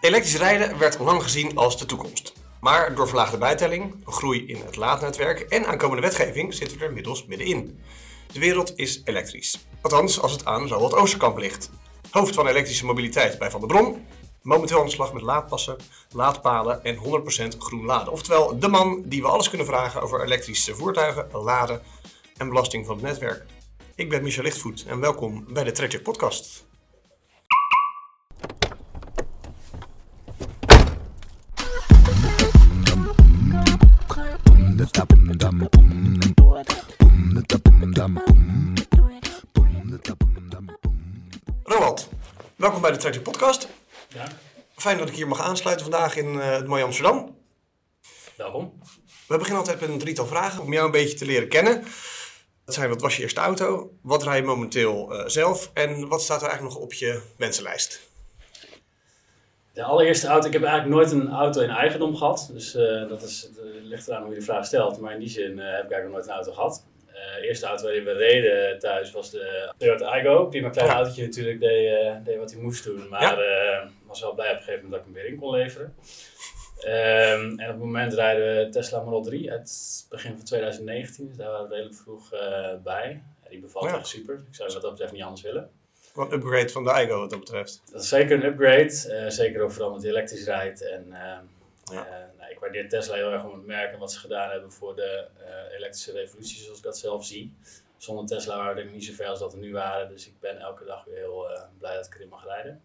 Elektrisch rijden werd lang gezien als de toekomst. Maar door verlaagde bijtelling, groei in het laadnetwerk en aankomende wetgeving zitten we er inmiddels middenin. De wereld is elektrisch. Althans, als het aan het Oosterkamp ligt. Hoofd van elektrische mobiliteit bij Van der Bron. Momenteel aan de slag met laadpassen, laadpalen en 100% groen laden. Oftewel de man die we alles kunnen vragen over elektrische voertuigen, laden en belasting van het netwerk. Ik ben Michel Lichtvoet en welkom bij de Traject Podcast. Roland, welkom bij de Traject Podcast. Ja, Fijn dat ik hier mag aansluiten vandaag in eh, het mooie Amsterdam. welkom. We beginnen altijd met een drietal vragen om jou een beetje te leren kennen. Dat zijn, wat was je eerste auto? Wat rij je momenteel eh, zelf? En wat staat er eigenlijk nog op je wensenlijst? De allereerste auto, ik heb eigenlijk nooit een auto in eigendom gehad. Dus eh, dat is, het eh, ligt eraan hoe je de vraag stelt. Maar in die zin eh, heb ik eigenlijk nog nooit een auto gehad. Eh, de eerste auto waarin we reden thuis was de Toyota Aygo. Prima klein Ja. autootje natuurlijk, deed, deed wat hij moest doen. Maar was wel blij op een gegeven moment dat ik hem weer in kon leveren. Ehm, en op het moment rijden we Tesla Model 3 uit het begin van 2019. Dus daar waren we redelijk vroeg bij. Ja, die bevalt Ja. echt super. Ik zou dat betreft niet anders willen. Wat upgrade van de Igo wat dat betreft. Dat is zeker een upgrade. eh, zeker ook vooral hij elektrisch rijdt. En eh, Ja. eh, nou, ik waardeer Tesla heel erg om het merk en wat ze gedaan hebben voor de elektrische revolutie, zoals ik dat zelf zie. Zonder Tesla waren we niet zoveel als dat er nu waren. Dus ik ben elke dag weer heel blij dat ik erin mag rijden.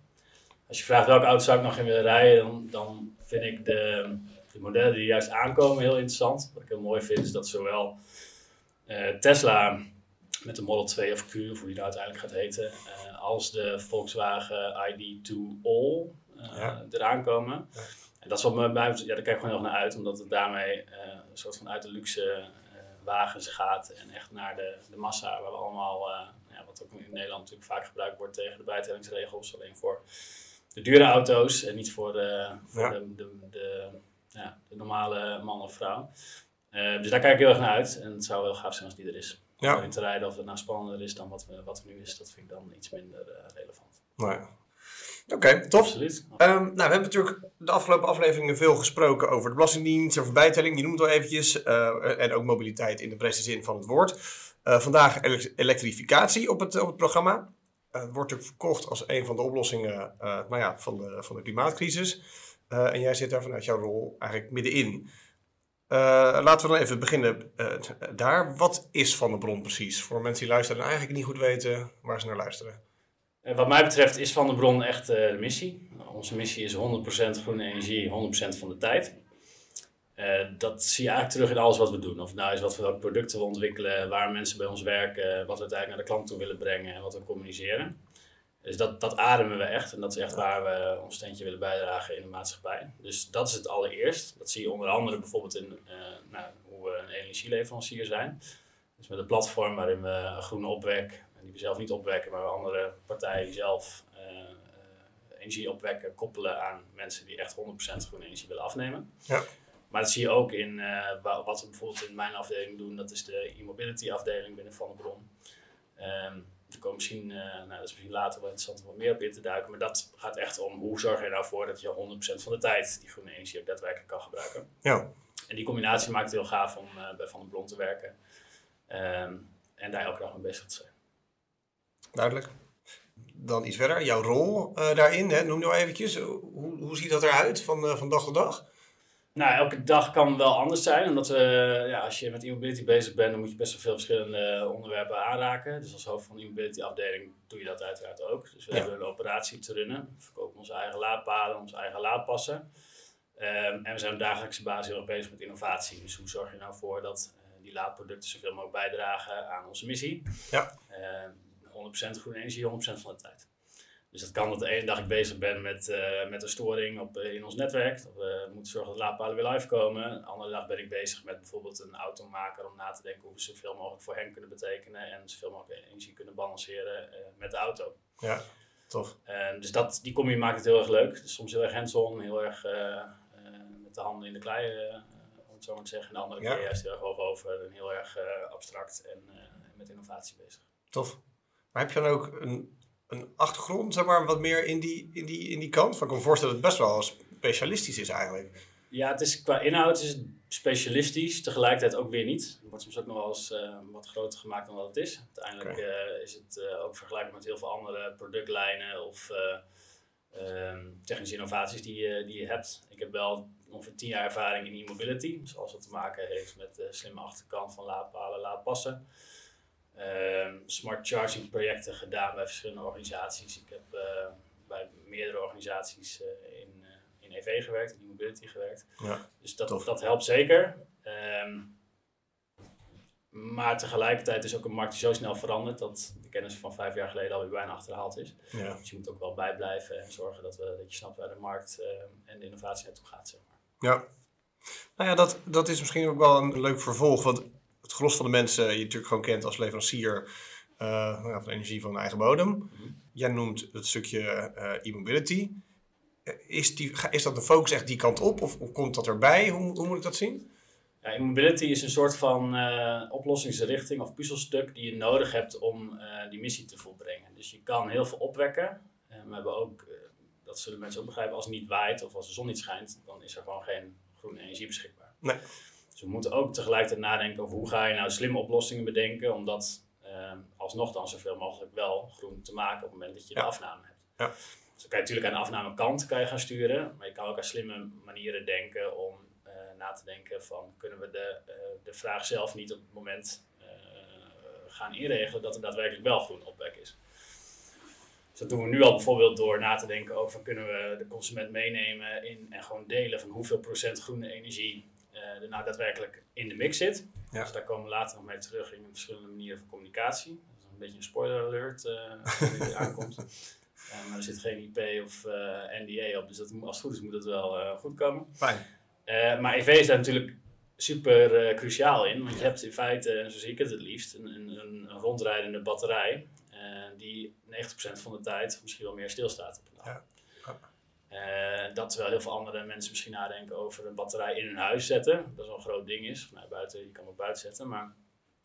Als je vraagt welke auto zou ik nog in willen rijden, dan, dan vind ik de, de modellen die juist aankomen heel interessant. Wat ik heel mooi vind is dat zowel Tesla met de Model 2 of Q, of hoe die nou uiteindelijk gaat heten, eh, als de Volkswagen ID2 All eh, Ja. eraan komen. Ja. En dat is wat me bij, ja, daar kijk ik gewoon heel erg naar uit, omdat het daarmee eh, een soort van uit de luxe wagens gaat en echt naar de, de massa, waar we allemaal, ja, wat ook in Nederland natuurlijk vaak gebruikt wordt tegen de bijtellingsregels, alleen voor de dure auto's en niet voor de, voor de, de, de, ja, de normale man of vrouw. Dus daar kijk ik heel erg naar uit en het zou wel gaaf zijn als die er is. Ja. Om erin te rijden of het nou spannender is dan wat, we, wat er nu is, dat vind ik dan iets minder eh, relevant. Nou ja. Oké, tof. Absoluut. Ehm, nou, we hebben natuurlijk de afgelopen afleveringen veel gesproken over de Belastingdienst, over bijtelling, je noemt het al eventjes, eh, en ook mobiliteit in de brede zin van het woord. Eh, vandaag elek- elektrificatie op het, op het programma. Het wordt natuurlijk verkocht als een van de oplossingen nou ja, van, de, van de klimaatcrisis. En jij zit daar vanuit jouw rol eigenlijk middenin. Eh, laten we dan even beginnen eh, daar. Wat is Van de Bron precies? Voor mensen die luisteren en eigenlijk niet goed weten waar ze naar luisteren. En wat mij betreft is Van der Bron echt eh, de missie. Onze missie is 100% groene energie, 100% van de tijd. Eh, dat zie je eigenlijk terug in alles wat we doen. Of nou is wat voor producten we ontwikkelen, waar mensen bij ons werken, wat we uiteindelijk naar de klant toe willen brengen en wat we communiceren. Dus dat, dat ademen we echt en dat is echt waar we ons steentje willen bijdragen in de maatschappij. Dus dat is het allereerst. Dat zie je onder andere bijvoorbeeld in eh, nou, hoe we een energieleverancier zijn. Dus met een platform waarin we groene opwek, die we zelf niet opwekken, maar andere partijen zelf eh, eh, energie opwekken, koppelen aan mensen die echt 100% groene energie willen afnemen. Ja. Maar dat zie je ook in wa- wat we bijvoorbeeld in mijn afdeling doen, dat is de e-mobility afdeling binnen Van de Bron. Ehm er komen misschien, eh, nou, dat is misschien later wel interessant om wat meer op in te duiken, maar dat gaat echt om hoe zorg je nou voor dat je 100% van de tijd die groene energie ook daadwerkelijk kan gebruiken. Ja, En die combinatie maakt het heel gaaf om eh, bij Van der Bron te werken. Ehm, en daar elke dag mee bezig te zijn. duidelijk. Dan iets verder, jouw rol eh, daarin, hè, noem nou eventjes. Hoe, hoe ziet dat eruit van, van dag tot dag? Nou, elke dag kan wel anders zijn. Omdat we, ja, als je met e-mobility bezig bent, dan moet je best wel veel verschillende onderwerpen aanraken. Dus als hoofd van de e-mobility afdeling doe je dat uiteraard ook. Dus we Ja. hebben een operatie te runnen. We verkopen onze eigen laadpalen, onze eigen laadpassen. Ehm, en we zijn op dagelijkse basis heel erg bezig met innovatie. Dus hoe zorg je nou voor dat eh, die laadproducten zoveel mogelijk bijdragen aan onze missie? Ja. Ehm, 100% groene energie, 100% van de tijd. Dus dat kan dat de ene dag ik bezig ben met, eh, met een storing op, eh, in ons netwerk. Dat we moeten zorgen dat laadpalen weer live komen. De andere dag ben ik bezig met bijvoorbeeld een automaker om na te denken hoe we zoveel mogelijk voor hen kunnen betekenen. En zoveel mogelijk energie kunnen balanceren eh, met de auto. Ja, tof. En dus dat, die combi maakt het heel erg leuk. Dus soms heel erg hands-on, heel erg eh, eh, met de handen in de klei, eh, om het zo maar te zeggen. En de andere Ja. keer juist heel erg hoog over en heel erg eh, abstract en eh, met innovatie bezig. Tof. Maar heb je dan ook een een achtergrond, zeg maar, wat meer in die, in die, in die kant? Van, ik kan me voorstellen dat het best wel specialistisch is eigenlijk. Ja, het is, qua inhoud is het specialistisch, tegelijkertijd ook weer niet. Het wordt soms ook nog wel eens uh, wat groter gemaakt dan wat het is. Uiteindelijk uh, is het uh, ook vergelijkbaar met heel veel andere productlijnen of ehm, technische innovaties die, je, die je hebt. Ik heb wel ongeveer tien jaar ervaring in e-mobility, zoals dat te maken heeft met de slimme achterkant van laadpalen, laadpassen. Ehm, smart charging projecten gedaan bij verschillende organisaties. Ik heb bij meerdere organisaties in in EV gewerkt, in e-mobility gewerkt. Ja, dus dat, dat helpt zeker. Ehm, maar tegelijkertijd is ook een markt die zo snel verandert dat de kennis van vijf jaar geleden alweer bijna achterhaald is. Ja. Dus je moet ook wel bijblijven en zorgen dat, we, dat je snapt waar de markt en de innovatie naartoe gaat. Zeg maar. Ja, nou ja, dat, dat is misschien ook wel een leuk vervolg. Want het gros van de mensen je natuurlijk gewoon kent als leverancier uh, van energie van eigen bodem. Mm Jij noemt het stukje uh, e-mobility is, die, is dat de focus echt die kant op of, of komt dat erbij? Hoe, hoe, moet ik dat zien? Ja, mobility is een soort van uh, oplossingsrichting of puzzelstuk die je nodig hebt om die missie te volbrengen. Dus je kan heel veel opwekken. We hebben ook, dat zullen mensen ook begrijpen, als het niet waait of als de zon niet schijnt, dan is er gewoon geen groene energie beschikbaar. Nee. Dus we moeten ook tegelijkertijd nadenken over hoe ga je nou slimme oplossingen bedenken om dat alsnog dan zoveel mogelijk wel groen te maken op het moment dat je de afname hebt. Ja. Dus dan kan je natuurlijk aan de afnamekant kan je gaan sturen, maar je kan ook aan slimme manieren denken om uh, na te denken van kunnen we de, uh, de vraag zelf niet op het moment uh, gaan inregelen dat er daadwerkelijk wel groen opwek is. Dus dat doen we nu al bijvoorbeeld door na te denken over kunnen we de consument meenemen in en gewoon delen van hoeveel procent groene energie er nou daadwerkelijk in de mix zit. Ja. Dus daar komen we later nog mee terug in verschillende manieren van communicatie. Dat is een beetje een spoiler alert uh, die aankomt. Uh, maar er zit geen IP of eh, NDA op, dus dat, als het goed is moet het wel goed komen. Fijn. maar EV is daar natuurlijk super cruciaal in, want je hebt in feite, en zo zie ik het het liefst, een, een, een rondrijdende batterij die 90% van de tijd misschien wel meer stilstaat op een dag. Ja. Dat terwijl heel veel andere mensen misschien nadenken over een batterij in hun huis zetten. Dat is wel een groot ding is. Nou, buiten, je kan hem ook buiten zetten, maar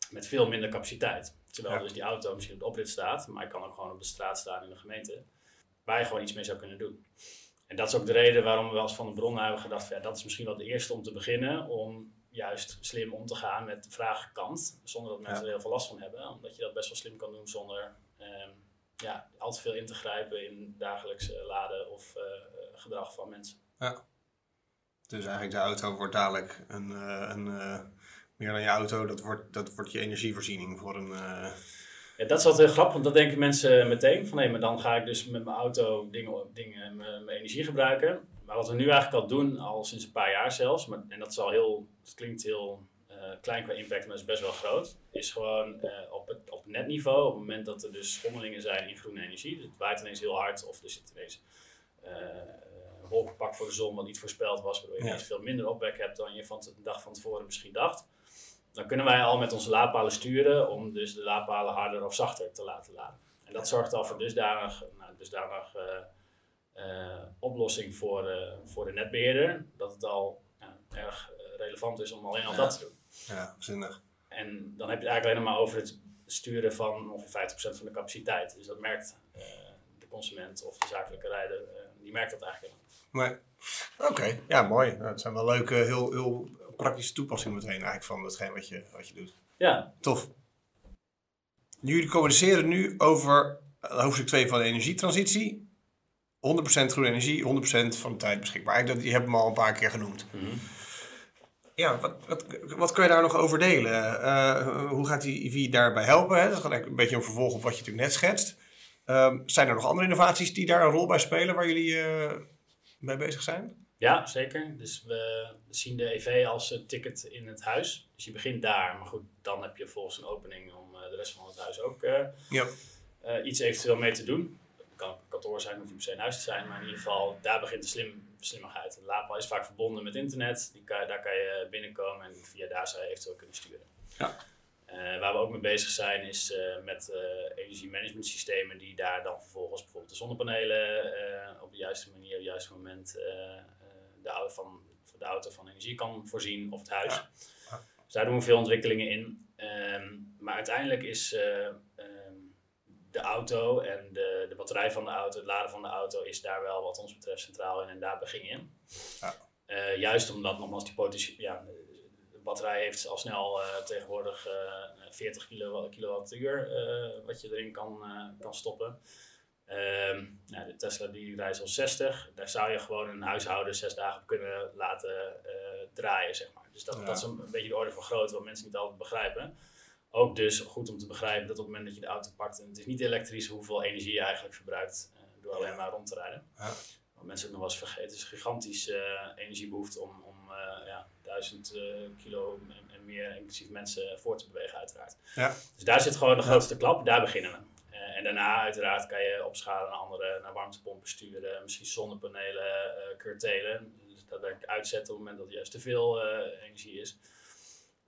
met veel minder capaciteit. Terwijl dus die auto misschien op de oprit staat, maar ik kan ook gewoon op de straat staan in de gemeente. Waar je gewoon iets mee zou kunnen doen. En dat is ook de reden waarom we eens van de bron hebben gedacht, ja, dat is misschien wel de eerste om te beginnen. Om juist slim om te gaan met de vraagkant. Zonder dat mensen er heel veel last van hebben. Omdat je dat best wel slim kan doen zonder ehm, ja, al te veel in te grijpen in dagelijks laden of uh, gedrag van mensen. Ja. Dus eigenlijk de auto wordt dadelijk een, een meer dan je auto, dat wordt, dat wordt je energievoorziening voor een... Ja, dat is altijd heel grappig, want dat denken mensen meteen. Van nee, maar dan ga ik dus met mijn auto dingen, dingen mijn, mijn energie gebruiken. Maar wat we nu eigenlijk al doen, al sinds een paar jaar zelfs, maar, en dat is al heel, het klinkt heel uh, klein qua impact, maar is best wel groot, is gewoon uh, op, het, op netniveau, op het moment dat er dus schommelingen zijn in groene energie, dus het waait ineens heel hard of er zit ineens een wolkenpak voor de zon wat niet voorspeld was, waardoor je ja. veel minder opwek hebt dan je van de dag van tevoren misschien dacht dan kunnen wij al met onze laadpalen sturen om dus de laadpalen harder of zachter te laten laden. En dat zorgt al voor dusdanig, nou, dusdanig uh, oplossing voor, uh, voor de netbeheerder, dat het al erg relevant is om alleen al dat te doen. Ja, zinnig. En dan heb je het eigenlijk alleen maar over het sturen van ongeveer 50% van de capaciteit. Dus dat merkt de consument of de zakelijke rijder, die merkt dat eigenlijk helemaal niet. Nee. Oké, ja mooi. Nou, het zijn wel leuke, heel, heel praktische toepassing meteen eigenlijk van hetgeen wat je, wat je doet. Ja. Tof. Jullie communiceren nu over hoofdstuk 2 van de energietransitie. 100% groene energie, 100% van de tijd beschikbaar. Dat, die hebben we al een paar keer genoemd. Mhm. Ja, wat, wat, wat kun je daar nog over delen? Uh, hoe gaat die IV daarbij helpen? Hè? Dat is een beetje een vervolg op wat je natuurlijk net schetst. Uh, zijn er nog andere innovaties die daar een rol bij spelen waar jullie uh, mee bezig zijn? Ja, zeker. Dus we zien de EV als een ticket in het huis. Dus je begint daar. Maar goed, dan heb je volgens een opening om eh, de rest van het huis ook ja. iets eventueel mee te doen. Het kan een kantoor zijn, hoeft niet per se een huis te zijn. Maar in ieder geval, daar begint de slim, slimmigheid. De laadpaal is vaak verbonden met internet. Die kan, daar kan je binnenkomen en via daar zou je eventueel kunnen sturen. Ja. waar we ook mee bezig zijn is met energiemanagementsystemen die daar dan vervolgens bijvoorbeeld de zonnepanelen op de juiste manier, op het juiste moment de auto van, de auto van energie kan voorzien of het huis. Ja. Dus daar doen we veel ontwikkelingen in. Um, maar uiteindelijk is uh, de auto en de, de batterij van de auto, het laden van de auto is daar wel wat ons betreft centraal in en daar begin je in. Ja. Eh, juist omdat nogmaals die potentie, ja, de batterij heeft al snel eh, tegenwoordig eh 40 kilo, kilowattuur eh, wat je erin kan, eh, kan stoppen. Ehm, nou, de Tesla die rijdt al 60. Daar zou je gewoon een huishouden zes dagen op kunnen laten eh, draaien, zeg maar. Dus dat, Ja. dat is een, een beetje de orde van grootte wat mensen niet altijd begrijpen. Ook dus goed om te begrijpen dat op het moment dat je de auto pakt en het is niet elektrisch, hoeveel energie je eigenlijk verbruikt eh, door alleen maar rond te rijden. Ja. Wat mensen ook nog wel eens vergeten, het is een gigantische eh, energiebehoefte om, om eh, ja, 1000 eh, kilo en, en meer, inclusief mensen, voor te bewegen uiteraard. Ja. Dus daar zit gewoon de grootste klap, daar beginnen we. En daarna uiteraard kan je opschalen naar andere, naar warmtepompen sturen, misschien zonnepanelen uh, curtailen. Dus dat werkt uitzetten op het moment dat er juist te veel energie is.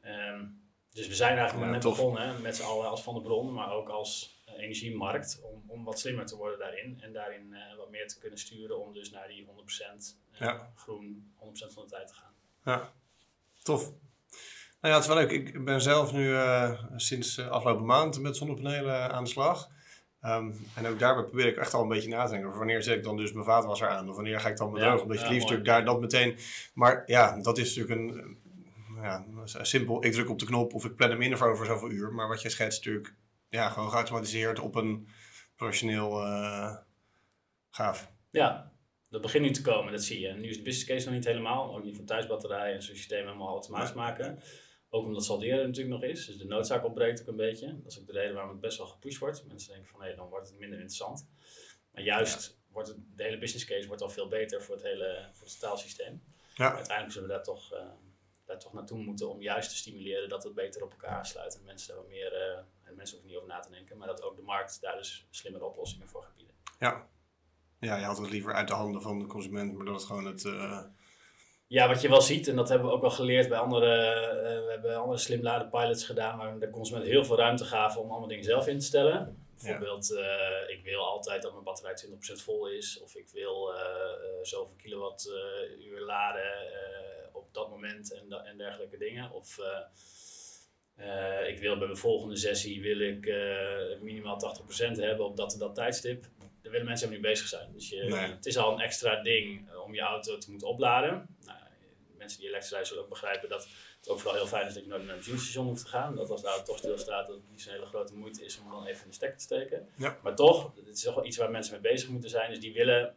Ehm, dus we zijn eigenlijk Ja, net tof. begonnen hè, met z'n allen als Van de Bron, maar ook als eh, energiemarkt, om, om wat slimmer te worden daarin. En daarin eh, wat meer te kunnen sturen om dus naar die 100% eh, Ja. groen, 100% van de tijd te gaan. Ja, tof. Nou ja, het is wel leuk. Ik ben zelf nu sinds afgelopen maand met zonnepanelen aan de slag. Ehm, en ook daarbij probeer ik echt al een beetje na te denken. Wanneer zet ik dan dus mijn vaatwasser aan? Of wanneer ga ik dan mijn Ja? Omdat je ja, liefst natuurlijk daar dat meteen... Maar ja, dat is natuurlijk een... Ja, simpel. Ik druk op de knop of ik plan hem in voor over zoveel uur. Maar wat jij schetst natuurlijk... Ja, gewoon geautomatiseerd op een professioneel... eh, gaaf. Ja, dat begint nu te komen, dat zie je. En nu is de business case nog niet helemaal, ook niet voor thuisbatterijen en zo'n systeem helemaal automatisch Ja. maken. Ook omdat salderen natuurlijk nog is, dus de noodzaak ontbreekt ook een beetje. Dat is ook de reden waarom het best wel gepusht wordt. Mensen denken van, hé, dan wordt het minder interessant. Maar juist wordt het, de hele business case wordt al veel beter voor het hele voor het totaalsysteem. Ja, uiteindelijk zullen we daar toch, eh, daar toch naartoe moeten om juist te stimuleren dat het beter op elkaar aansluit. En mensen daar wat meer, eh, en mensen hoeven niet over na te denken, maar dat ook de markt daar dus slimmere oplossingen voor gaat bieden. ja. Ja, je had het liever uit de handen van de consument, maar dat het gewoon het... eh, Ja, wat je wel ziet, en dat hebben we ook wel geleerd bij andere, eh, we hebben andere slimladen pilots gedaan, waar de consument heel veel ruimte gaven om allemaal dingen zelf in te stellen. Bijvoorbeeld, ik wil altijd dat mijn batterij 20% vol is, of ik wil eh, zoveel kilowattuur laden dat moment en, da- en dergelijke dingen. Of eh, eh, ik wil bij mijn volgende sessie wil ik eh, minimaal 80% hebben op dat en dat tijdstip. Daar willen mensen helemaal niet bezig zijn. Dus je, Nee. het is al een extra ding om je auto te moeten opladen. Nou, mensen die elektrisch rijden zullen ook begrijpen dat het ook vooral heel fijn is dat je nooit naar een benzinestation hoeft te gaan. Dat als de auto toch stilstaat, dat het niet zo'n hele grote moeite is om dan even in de stekker te steken. Ja. Maar toch, het is toch wel iets waar mensen mee bezig moeten zijn. Dus die willen,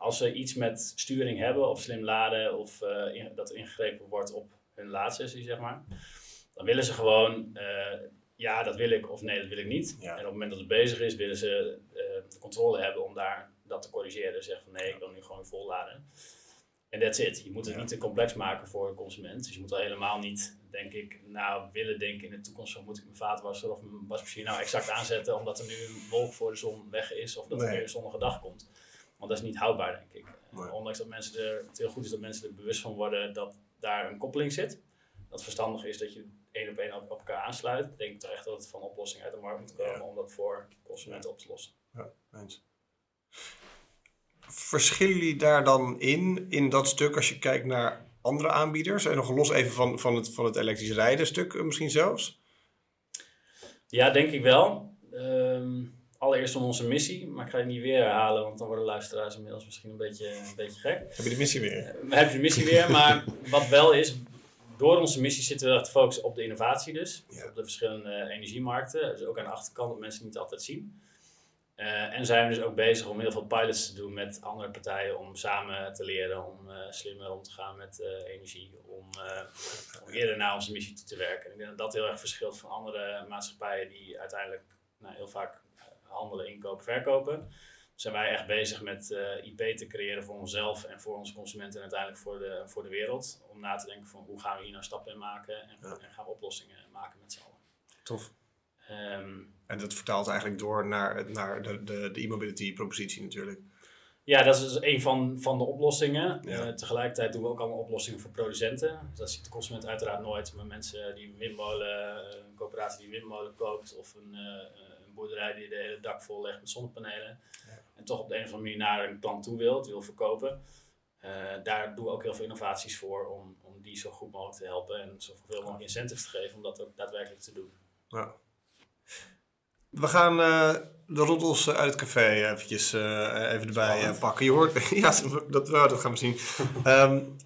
als ze iets met sturing hebben of slim laden of eh, in- dat ingegrepen wordt op hun laadsessie, zeg maar. Dan willen ze gewoon, eh, ja, dat wil ik of nee, dat wil ik niet. Ja. En op het moment dat het bezig is, willen ze eh, de controle hebben om daar dat te corrigeren. Zeggen van nee, ik wil nu gewoon vol laden. En that's it. Je moet het Ja. niet te complex maken voor de consument. Dus je moet al helemaal niet, denk ik, nou willen denken in de toekomst van moet ik mijn vaatwasser of mijn wasmachine nou exact aanzetten omdat er nu een wolk voor de zon weg is of dat er nu een zonnige dag komt. Want dat is niet houdbaar, denk ik. Nee. Ondanks dat mensen er, het heel goed is dat mensen er bewust van worden dat daar een koppeling zit. Dat verstandig is dat je één op één op op elkaar aansluit. Denk ik toch echt dat het van oplossingen uit de markt moet komen Ja. om dat voor consumenten op te lossen. Ja, eens. Verschillen jullie daar dan in, in dat stuk, als je kijkt naar andere aanbieders? En nog los even van, van, het, van het elektrisch rijden stuk eh, misschien zelfs? Ja, denk ik wel. Ehm, allereerst om onze missie, maar ik ga het niet weer herhalen, want dan worden luisteraars inmiddels misschien een beetje, een beetje gek. Heb je de missie weer? We hebben de missie weer, maar wat wel is, door onze missie zitten we te focussen op de innovatie dus. Ja. Op de verschillende energiemarkten, dus ook aan de achterkant, dat mensen niet altijd zien. Eh, en zijn we dus ook bezig om heel veel pilots te doen met andere partijen om samen te leren om eh, slimmer om te gaan met eh, energie, om, eh, om eerder naar onze missie toe te werken. Ik denk dat dat heel erg verschilt van andere maatschappijen die uiteindelijk nou, heel vaak eh, handelen, inkopen, verkopen. Zijn wij echt bezig met eh, IP te creëren voor onszelf en voor onze consumenten en uiteindelijk voor de, voor de wereld. Om na te denken van hoe gaan we hier nou stappen in maken en, Ja. en gaan we oplossingen maken met z'n allen. Tof. Ehm, En dat vertaalt eigenlijk door naar, naar de, de, de e-mobility propositie natuurlijk. Ja, dat is dus een van, van de oplossingen. Ja. Eh, tegelijkertijd doen we ook allemaal oplossingen voor producenten. Dus dat ziet de consument uiteraard nooit. Maar mensen die een windmolen, een coöperatie die een windmolen koopt of een, eh, een boerderij die de hele dak vol legt met zonnepanelen. Ja. En toch op de een of andere manier naar een klant toe wil, die wil verkopen. Eh, daar doen we ook heel veel innovaties voor om, om die zo goed mogelijk te helpen en zoveel mogelijk incentives te geven om dat ook daadwerkelijk te doen. Ja. We gaan uh, de roddels uit het café eventjes uh, even erbij pakken. Je hoort, ja, dat, dat gaan we zien. um,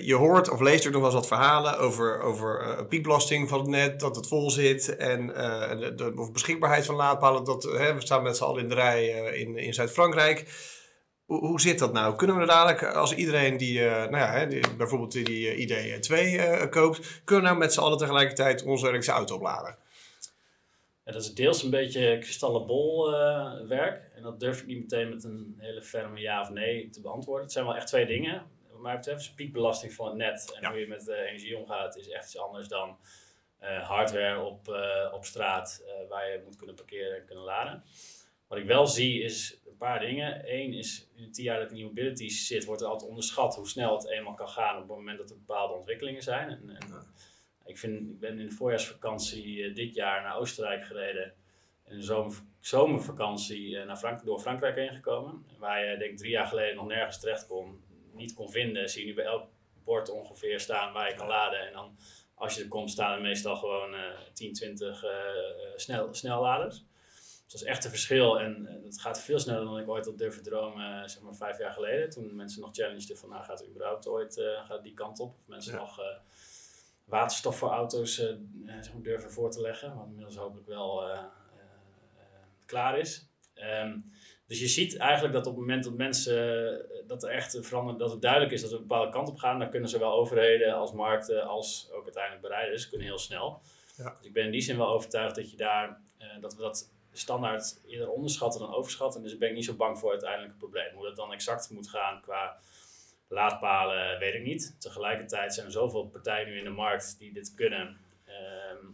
je hoort of leest ook nog wel eens wat verhalen over, over uh, piekbelasting van het net, dat het vol zit en uh, de, beschikbaarheid van laadpalen. Dat, hè, we staan met z'n allen in de rij uh, in, in Zuid-Frankrijk. Hoe, zit dat nou? Kunnen we dadelijk, als iedereen die, nou ja, hè, die, bijvoorbeeld die ID2 koopt, kunnen we nou met z'n allen tegelijkertijd onze elektrische auto opladen? Dat is deels een beetje kristallenbol werk. En dat durf ik niet meteen met een hele ferme ja of nee te beantwoorden. Het zijn wel echt twee dingen mij betreft is piekbelasting van het net en hoe je met uh, energie omgaat is echt iets anders dan uh, hardware op, uh, op straat waar je moet kunnen parkeren en kunnen laden. Wat ik wel zie is een paar dingen. Eén is in het jaar dat in mobility zit, wordt er altijd onderschat hoe snel het eenmaal kan gaan op het moment dat er bepaalde ontwikkelingen zijn. En, en ik, vind, ik ben in de voorjaarsvakantie dit jaar naar Oostenrijk gereden. En in de zomer, zomervakantie naar Frank door Frankrijk heen gekomen. Waar je denk ik drie jaar geleden nog nergens terecht kon niet kon vinden, zie je nu bij elk bord ongeveer staan waar je kan laden. En dan als je er komt, staan er meestal gewoon uh, 10, 20 uh, snel, snelladers. Dus dat is echt een verschil en uh, dat gaat veel sneller dan ik ooit had durven dromen, zeg maar vijf jaar geleden. Toen mensen nog challengeden van, nou gaat het überhaupt ooit uh, gaat die kant op? Of mensen nog waterstof voor auto's zeg maar durven voor te leggen, wat inmiddels hopelijk wel klaar is. Um, dus je ziet eigenlijk dat op het moment dat mensen, eh, dat er echt veranderen, dat het duidelijk is dat we een bepaalde kant op gaan, dan kunnen zowel overheden als markten als ook uiteindelijk bereiders kunnen heel snel. Ja. Dus ik ben in die zin wel overtuigd dat je daar, uh, dat we dat standaard eerder onderschatten dan overschatten. Dus ben ik niet zo bang voor het uiteindelijke probleem. Hoe dat dan exact moet gaan qua laadpalen, weet ik niet. Tegelijkertijd zijn er zoveel partijen nu in de markt die dit kunnen. Ehm,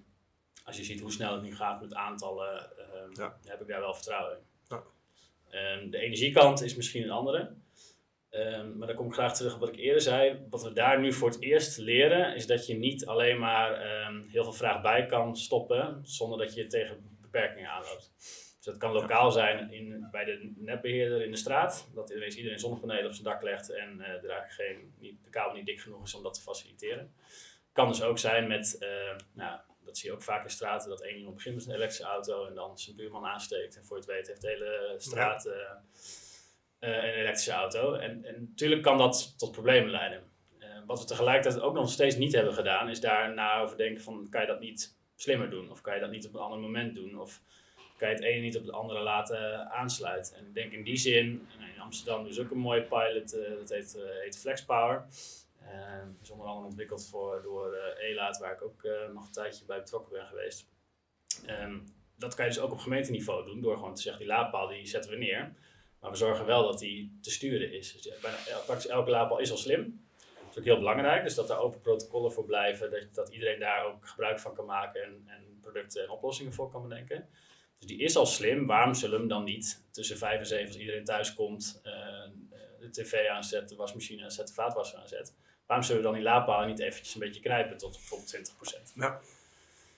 als je ziet hoe snel het nu gaat met aantallen, um, ja. heb ik daar wel vertrouwen in. Um, de energiekant is misschien een andere. Um, maar dan kom ik graag terug op wat ik eerder zei. Wat we daar nu voor het eerst leren, is dat je niet alleen maar um, heel veel vraag bij kan stoppen, zonder dat je tegen beperkingen aanloopt. Dus dat kan lokaal zijn in, bij de netbeheerder in de straat, dat ineens iedereen zonnepanelen op zijn dak legt en uh, er eigenlijk geen, niet, de kabel niet dik genoeg is om dat te faciliteren. Het kan dus ook zijn met uh, nou, dat zie je ook vaak in straten, dat één iemand begint met een elektrische auto en dan zijn buurman aansteekt. En voor je het weet heeft de hele straat uh, een elektrische auto. En, en natuurlijk kan dat tot problemen leiden. Uh, wat we tegelijkertijd ook nog steeds niet hebben gedaan, is daar na over denken van, kan je dat niet slimmer doen? Of kan je dat niet op een ander moment doen? Of kan je het ene niet op het andere laten aansluiten? En ik denk in die zin, in Amsterdam is ook een mooie pilot, dat heet, heet FlexPower. Uh, is onder andere ontwikkeld voor, door uh, waar ik ook uh, nog een tijdje bij betrokken ben geweest. Um, dat kan je dus ook op gemeenteniveau doen, door gewoon te zeggen, die laadpaal die zetten we neer. Maar we zorgen wel dat die te sturen is. Dus praktisch elke laadpaal is al slim. Dat is ook heel belangrijk, dus dat er open protocollen voor blijven, dat, dat iedereen daar ook gebruik van kan maken en, en producten en oplossingen voor kan bedenken. Dus die is al slim, waarom zullen we hem dan niet tussen 5 en 7 als iedereen thuis komt, de tv aanzet, de wasmachine aanzet, de vaatwasser aanzet waarom zullen we dan die laadpalen niet eventjes een beetje knijpen tot bijvoorbeeld 20%? Ja.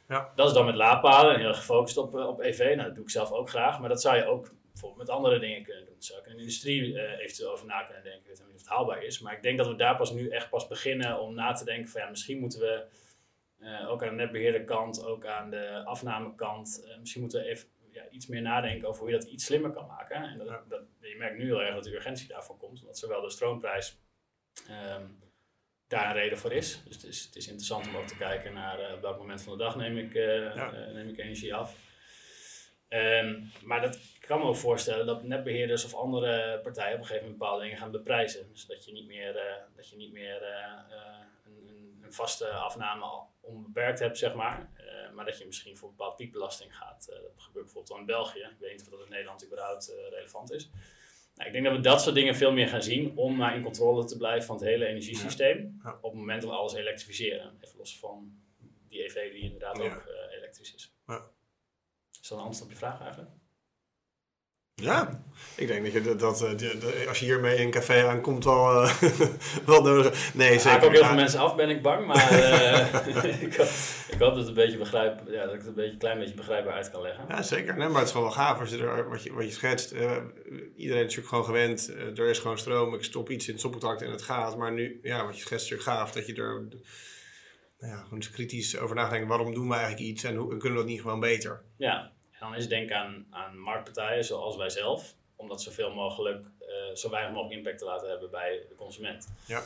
Ja. Dat is dan met laadpalen en heel gefocust op, eh, op EV. Nou, dat doe ik zelf ook graag, maar dat zou je ook bijvoorbeeld met andere dingen kunnen doen. Zou ik in de industrie uh, eventueel over na kunnen denken. Ik weet niet of het haalbaar is, maar ik denk dat we daar pas nu echt pas beginnen om na te denken van ja, misschien moeten we uh, ook aan de netbeheerderkant, ook aan de afnamekant, uh, misschien moeten we even ja, iets meer nadenken over hoe je dat iets slimmer kan maken. En dat, dat, je merkt nu heel erg dat de urgentie daarvan komt, omdat zowel de stroomprijs um, daar een reden voor is. Dus het is, het is interessant om ook te kijken naar uh, op welk moment van de dag neem ik, uh, ja. uh, neem ik energie af. Um, maar dat ik kan me ook voorstellen dat netbeheerders of andere partijen op een gegeven moment bepaalde dingen gaan beprijzen. Dus dat je niet meer, dat je niet meer een, een, vaste afname onbeperkt hebt, zeg maar. maar dat je misschien voor bepaalde piekbelasting gaat. dat gebeurt bijvoorbeeld in België. Ik weet niet of dat in Nederland überhaupt relevant is. Nou, ik denk dat we dat soort dingen veel meer gaan zien om maar in controle te blijven van het hele energiesysteem. Op het moment dat we alles elektrificeren. Even los van die EV die inderdaad ook uh, elektrisch is. Is dat een antwoord op je vraag eigenlijk? Ja, ik denk dat je dat, dat, eh, als je hiermee in een café aankomt wel, uh, wel nodig. Nee, zeker. Ik ook heel veel mensen af, ben ik bang, maar uh, ik, hoop, ik, hoop, dat, het een beetje begrijp, ja, dat ik het een beetje, klein beetje begrijpbaar uit kan leggen. Ja, zeker. Nee, maar het is gewoon wel gaaf als je er, wat, je, wat je schetst. Uh, iedereen is natuurlijk gewoon gewend. er is gewoon stroom. Ik stop iets in het stopcontact en het gaat. Maar nu, ja, wat je schetst is natuurlijk gaaf dat je er nou ja, gewoon eens kritisch over nadenkt. Waarom doen we eigenlijk iets en hoe kunnen we dat niet gewoon beter? Ja, En dan is denk aan, aan marktpartijen zoals wij zelf, om dat zoveel mogelijk, uh, zo weinig mogelijk impact te laten hebben bij de consument. Ja.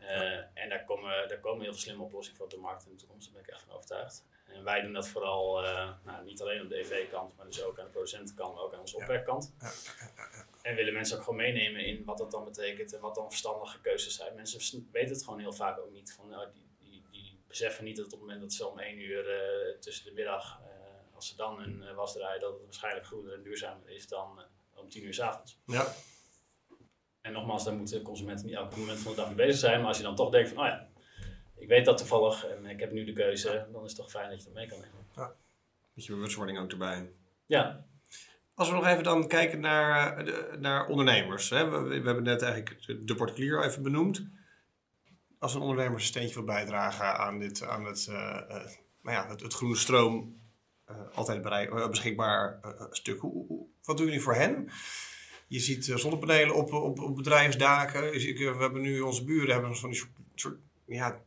Uh, en daar komen, daar komen heel veel slimme oplossingen voor op de markt in de toekomst, daar ben ik echt van overtuigd. En wij doen dat vooral uh, nou, niet alleen op de EV-kant, maar dus ook aan de producentenkant, maar ook aan onze opwerkkant. Ja. Ja, en willen mensen ook gewoon meenemen in wat dat dan betekent en wat dan verstandige keuzes zijn. Mensen weten het gewoon heel vaak ook niet. Van, nou, die, die, die beseffen niet dat op het moment dat ze om één uur uh, tussen de middag, als ze dan hun uh, was draaien, dat het waarschijnlijk groener en duurzamer is dan om tien uur s avonds. Ja. En nogmaals, daar moeten consumenten niet elk moment van de dag mee bezig zijn. Maar als je dan toch denkt van, oh ja, ik weet dat toevallig en ik heb nu de keuze, dan is het toch fijn dat je dat mee kan nemen. Ja. Beetje bewustwording ook erbij. Ja. Als we nog even dan kijken naar, de, naar ondernemers. Hè? We, we, hebben net eigenlijk de particulier even benoemd. Als een ondernemer een steentje wil bijdragen aan, dit, aan het, uh, uh, nou ja, het, het groene stroom, altijd bereik, beschikbaar stuk. Hoe, hoe, wat doen jullie voor hen? Je ziet zonnepanelen op, op, op bedrijfsdaken. we hebben nu onze buren hebben van die soort, ja,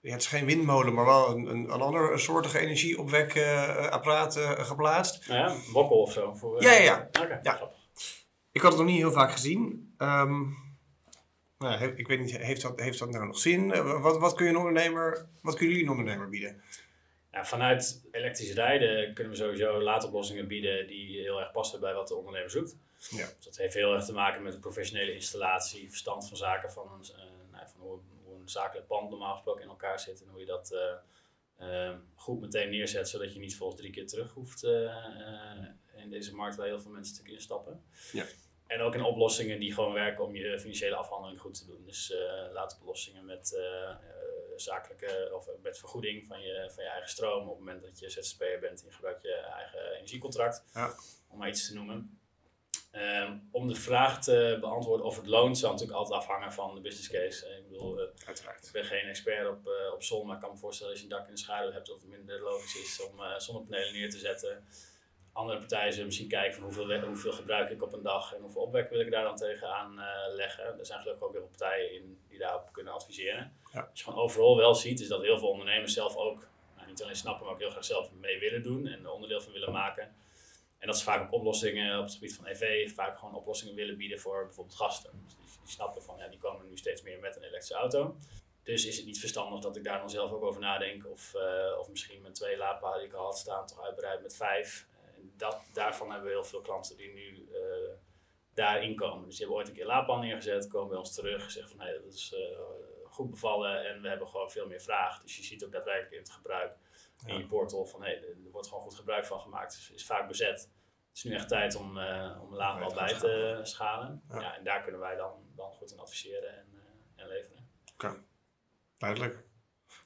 het is geen windmolen, maar wel een, een, een ander soortige energieopwekapparaat uh, geplaatst. Nou ja, wokkel of zo. Voor, ja, ja, ja. Okay, ja. Ik had het nog niet heel vaak gezien. Um, nou, ik weet niet, heeft dat, heeft dat nou nog zin? Wat, wat, kun je een ondernemer, wat kunnen jullie een ondernemer bieden? Ja, vanuit elektrisch rijden kunnen we sowieso laadoplossingen bieden die heel erg passen bij wat de ondernemer zoekt. Ja. Dus dat heeft heel erg te maken met de professionele installatie, verstand van zaken van, uh, nou, van hoe, een zakelijk pand normaal gesproken in elkaar zit en hoe je dat uh, uh, goed meteen neerzet, zodat je niet volgens drie keer terug hoeft in deze markt waar heel veel mensen kunnen instappen. Ja. En ook in oplossingen die gewoon werken om je financiële afhandeling goed te doen. Dus laadoplossingen met zakelijke of met vergoeding van je, van je eigen stroom op het moment dat je ZZP'er bent en je gebruikt je eigen energiecontract, ja. om maar iets te noemen. Um, om de vraag te beantwoorden of het loont, zal natuurlijk altijd afhangen van de business case. Ik bedoel, uh, Uiteraard. ik ben geen expert op, uh, op zon, maar ik kan me voorstellen als je een dak in de schaduw hebt, dat het minder logisch is om uh, zonnepanelen neer te zetten. Andere partijen zullen misschien kijken van hoeveel, hoeveel gebruik ik op een dag en hoeveel opwek wil ik daar dan tegenaan leggen. Er zijn gelukkig ook heel veel partijen in die daarop kunnen adviseren. Wat je gewoon overal wel ziet, is dat heel veel ondernemers zelf ook, nou, niet alleen snappen, maar ook heel graag zelf mee willen doen en er onderdeel van willen maken. En dat ze vaak ook oplossingen op het gebied van EV, vaak gewoon oplossingen willen bieden voor bijvoorbeeld gasten. Dus die, snappen van, ja, die komen nu steeds meer met een elektrische auto. Dus is het niet verstandig dat ik daar dan zelf ook over nadenk. Of, uh, of misschien mijn twee laadpalen die ik al had staan, toch uitbreid met vijf. En dat, daarvan hebben we heel veel klanten die nu uh, daarin komen. Dus die hebben ooit een keer laadpaal neergezet, komen bij ons terug, zeggen van, hé, dat is uh, goed bevallen en we hebben gewoon veel meer vraag. Dus je ziet ook daadwerkelijk in het gebruik in ja. je portal van hé, hey, er wordt gewoon goed gebruik van gemaakt, dus is vaak bezet. Het is nu echt tijd om, uh, om een laadpaal bij te schalen. Ja. ja. en daar kunnen wij dan, dan goed in adviseren en, uh, en leveren. Oké, okay. duidelijk.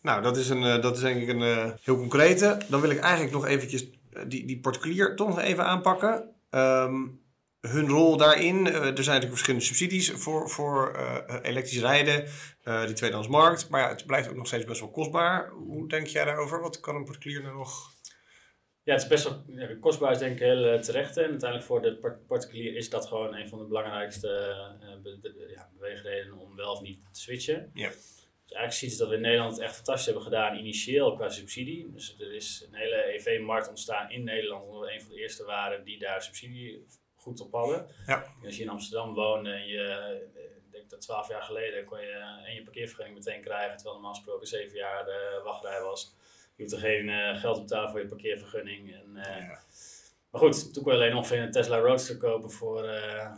Nou, dat is, een, uh, dat is denk ik een uh, heel concrete. Dan wil ik eigenlijk nog eventjes die, die particulier toch nog even aanpakken. Um, hun rol daarin, uh, er zijn natuurlijk verschillende subsidies voor, voor uh, elektrisch rijden, uh, die tweedehandsmarkt. Maar ja, het blijft ook nog steeds best wel kostbaar. Hoe denk jij daarover? Wat kan een particulier nou nog... Ja, het is best wel ja, kostbaar, is denk ik heel terecht. En uiteindelijk voor de particulier is dat gewoon een van de belangrijkste be de, ja, beweegredenen om wel of niet te switchen. Ja. Dus eigenlijk zie je dat we in Nederland echt fantastisch hebben gedaan, initieel qua subsidie. Dus er is een hele EV-markt ontstaan in Nederland, omdat we een van de eerste waren die daar subsidie goed op hadden. Ja. Als je in Amsterdam woonde en je, ik denk dat twaalf jaar geleden, kon je en je parkeervergunning meteen krijgen, terwijl normaal gesproken zeven jaar de wachtrij was. Je hoeft er geen uh, geld te betalen voor je parkeervergunning. En, uh, ja. Maar goed, toen kon je alleen ongeveer een Tesla Roadster kopen voor, uh,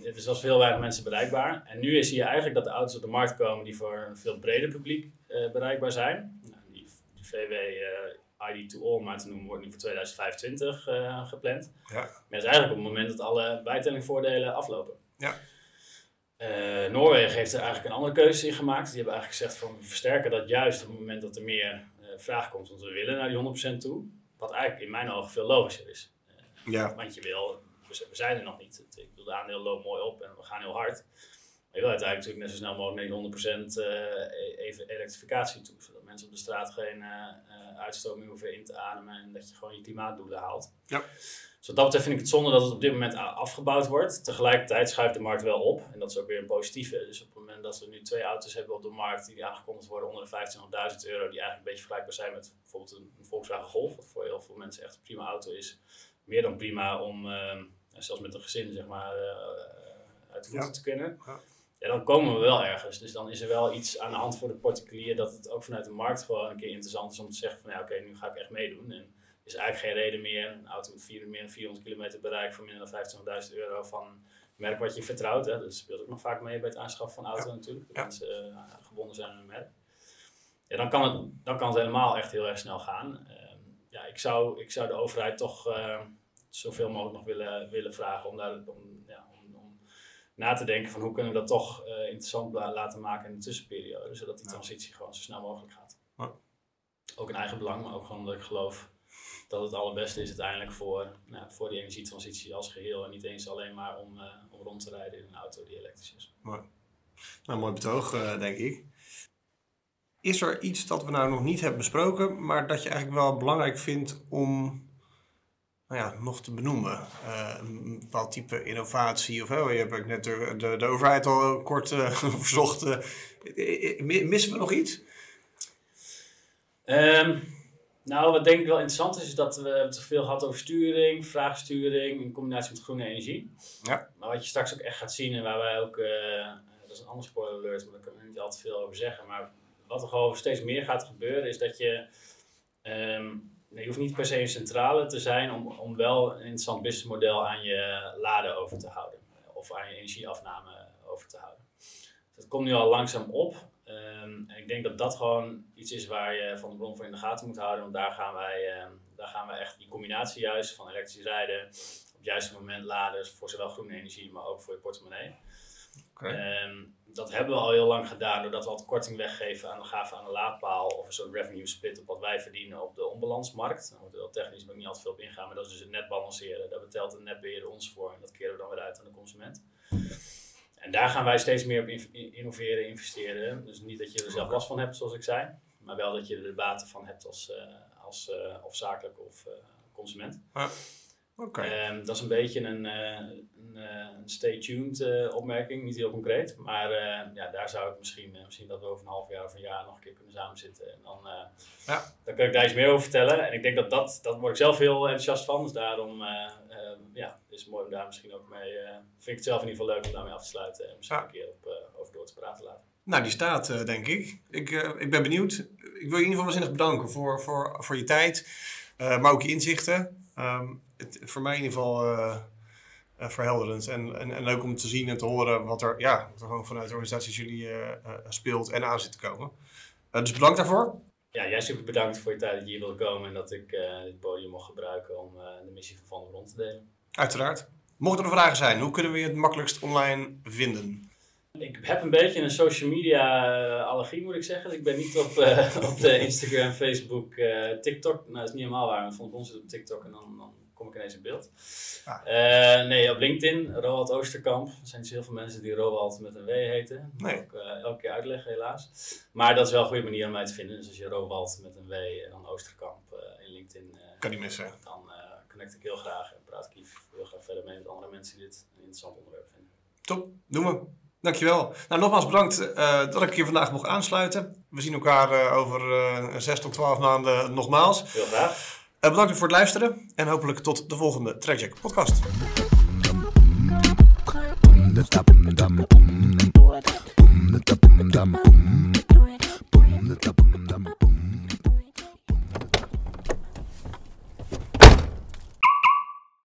dus was veel weinig mensen bereikbaar. En nu zie je eigenlijk dat de auto's op de markt komen die voor een veel breder publiek bereikbaar zijn. Nou, die, die VW ID to All maar te noemen, wordt nu voor 2025 uh, gepland. Ja. Maar dat is eigenlijk op het moment dat alle bijtellingvoordelen aflopen. Ja. Uh, Noorwegen heeft er eigenlijk een andere keuze in gemaakt. Die hebben eigenlijk gezegd van we versterken dat juist op het moment dat er meer uh, vraag komt. Want we willen naar die 100% toe. Wat eigenlijk in mijn ogen veel logischer is. ja. Want je wil, we zijn er nog niet. Ik bedoel, de aandeel loopt mooi op en we gaan heel hard. Je wil uiteindelijk natuurlijk net zo snel mogelijk naar die 100% uh, even elektrificatie toe. Zodat mensen op de straat geen uh, uitstoot meer hoeven in te ademen en dat je gewoon je klimaatdoelen haalt. Ja. Dus wat dat betreft vind ik het zonde dat het op dit moment afgebouwd wordt. Tegelijkertijd schuift de markt wel op en dat is ook weer een positieve. Dus op het moment dat we nu twee auto's hebben op de markt die aangekondigd worden onder de 25.000 euro, die eigenlijk een beetje vergelijkbaar zijn met bijvoorbeeld een, Volkswagen Golf, wat voor heel veel mensen echt een prima auto is meer dan prima om, uh, zelfs met een gezin, zeg maar, uit de voeten te kunnen. Ja. Ja. dan komen we wel ergens. Dus dan is er wel iets aan de hand voor de particulier dat het ook vanuit de markt gewoon een keer interessant is om te zeggen van ja, oké, nu ga ik echt meedoen. En er is eigenlijk geen reden meer, een auto met vier, meer dan 400 kilometer bereik voor minder dan 25.000 euro van merk wat je vertrouwt. Hè. Dat speelt ook nog vaak mee bij het aanschaffen van auto natuurlijk. Dat mensen uh, gebonden zijn aan een merk. Ja, dan kan, het, dan kan het helemaal echt heel erg snel gaan. Ehm, ja, ik, zou, ik zou de overheid toch uh, zoveel mogelijk nog willen, willen vragen om, daar, om, ja, na te denken van hoe kunnen we dat toch uh, interessant laten maken in de tussenperiode, zodat die transitie gewoon zo snel mogelijk gaat. Ook in eigen belang, maar ook gewoon omdat ik geloof dat het allerbeste is uiteindelijk voor, nou, voor die energietransitie als geheel. En niet eens alleen maar om, uh, om rond te rijden in een auto die elektrisch is. Mooi. Nou, mooi betoog, uh, denk ik. Is er iets dat we nou nog niet hebben besproken, maar dat je eigenlijk wel belangrijk vindt om nou ja, nog te benoemen? Een bepaald type innovatie of oh, je hebt net de, de, de overheid al kort verzocht. missen we nog iets? Um, nou, wat denk ik wel interessant is, is dat we het veel gehad over sturing, vraagsturing in combinatie met groene energie. Ja. Maar wat je straks ook echt gaat zien en waar wij ook, uh, dat is een ander spoiler alert, maar daar kan ik niet al te veel over zeggen. Maar wat er gewoon steeds meer gaat gebeuren is dat je, um, je hoeft niet per se een centrale te zijn om, om wel een interessant businessmodel aan je laden over te houden. Of aan je energieafname over te houden. dat komt nu al langzaam op. Um, en ik denk dat dat gewoon iets is waar je van de bron voor in de gaten moet houden. Want daar gaan wij, um, daar gaan we echt die combinatie juist van elektrisch rijden, op het juiste moment laden voor zowel groene energie, maar ook voor je portemonnee. Okay. Um, dat hebben we al heel lang gedaan doordat we altijd korting weggeven aan de gaven aan de laadpaal of een soort revenue split op wat wij verdienen op de onbalansmarkt. Daar wordt er wel technisch ook niet altijd veel op ingaan, maar dat is dus het net balanceren. Daar betelt de netbeheerder ons voor en dat keren we dan weer uit aan de consument. En daar gaan wij steeds meer op innoveren, investeren. Dus niet dat je er zelf last van hebt, zoals ik zei, maar wel dat je er de baten van hebt als, uh, als uh, of zakelijk of uh, consument. Ja. Okay. Um, dat is een beetje een, een, een stay tuned opmerking, niet heel concreet. Maar ja, daar zou ik misschien, misschien dat we over een half jaar of een jaar nog een keer kunnen samenzitten. En dan, ja. dan kan ik daar iets meer over vertellen. En ik denk dat dat, dat word ik zelf heel enthousiast van. Dus daarom ja, is het mooi om daar misschien ook mee. Vind ik het zelf in ieder geval leuk om daarmee af te sluiten en misschien een keer op, over door te praten laten. Nou, die staat, denk ik. Ik, ik ben benieuwd. Ik wil je in ieder geval waanzinnig bedanken voor, voor, voor je tijd, maar ook je inzichten. Um, het, voor mij in ieder geval verhelderend en, en, en leuk om te zien en te horen wat er, ja, wat er gewoon vanuit de organisaties jullie speelt en aan zit te komen. dus bedankt daarvoor. Ja, jij super bedankt voor je tijd dat je hier wilde komen en dat ik dit podium mocht gebruiken om de missie van Van der rond te delen. Uiteraard. Mochten er vragen zijn, hoe kunnen we je het makkelijkst online vinden? Ik heb een beetje een social media eh, allergie, moet ik zeggen. Dus ik ben niet op, uh, op de Instagram, Facebook, uh, TikTok. Nou, dat is niet helemaal waar. Want ons zit op TikTok en dan, dan kom ik ineens in beeld. Ah. nee, op LinkedIn, Roald Oosterkamp. Er zijn dus heel veel mensen die Roald met een W heten. Nee. Ook elke keer uitleggen, helaas. Maar dat is wel een goede manier om mij te vinden. Dus als je Roald met een W en dan Oosterkamp in LinkedIn... kan niet missen. Dan connect ik heel graag en praat ik heel graag verder mee met andere mensen die dit een interessant onderwerp vinden. Top, doen we. Dankjewel. Nou, nogmaals bedankt uh, dat ik hier vandaag mocht aansluiten. We zien elkaar uh, over uh, 6 tot 12 maanden nogmaals. Heel graag. Bedankt voor het luisteren en hopelijk tot de volgende Trackjack podcast.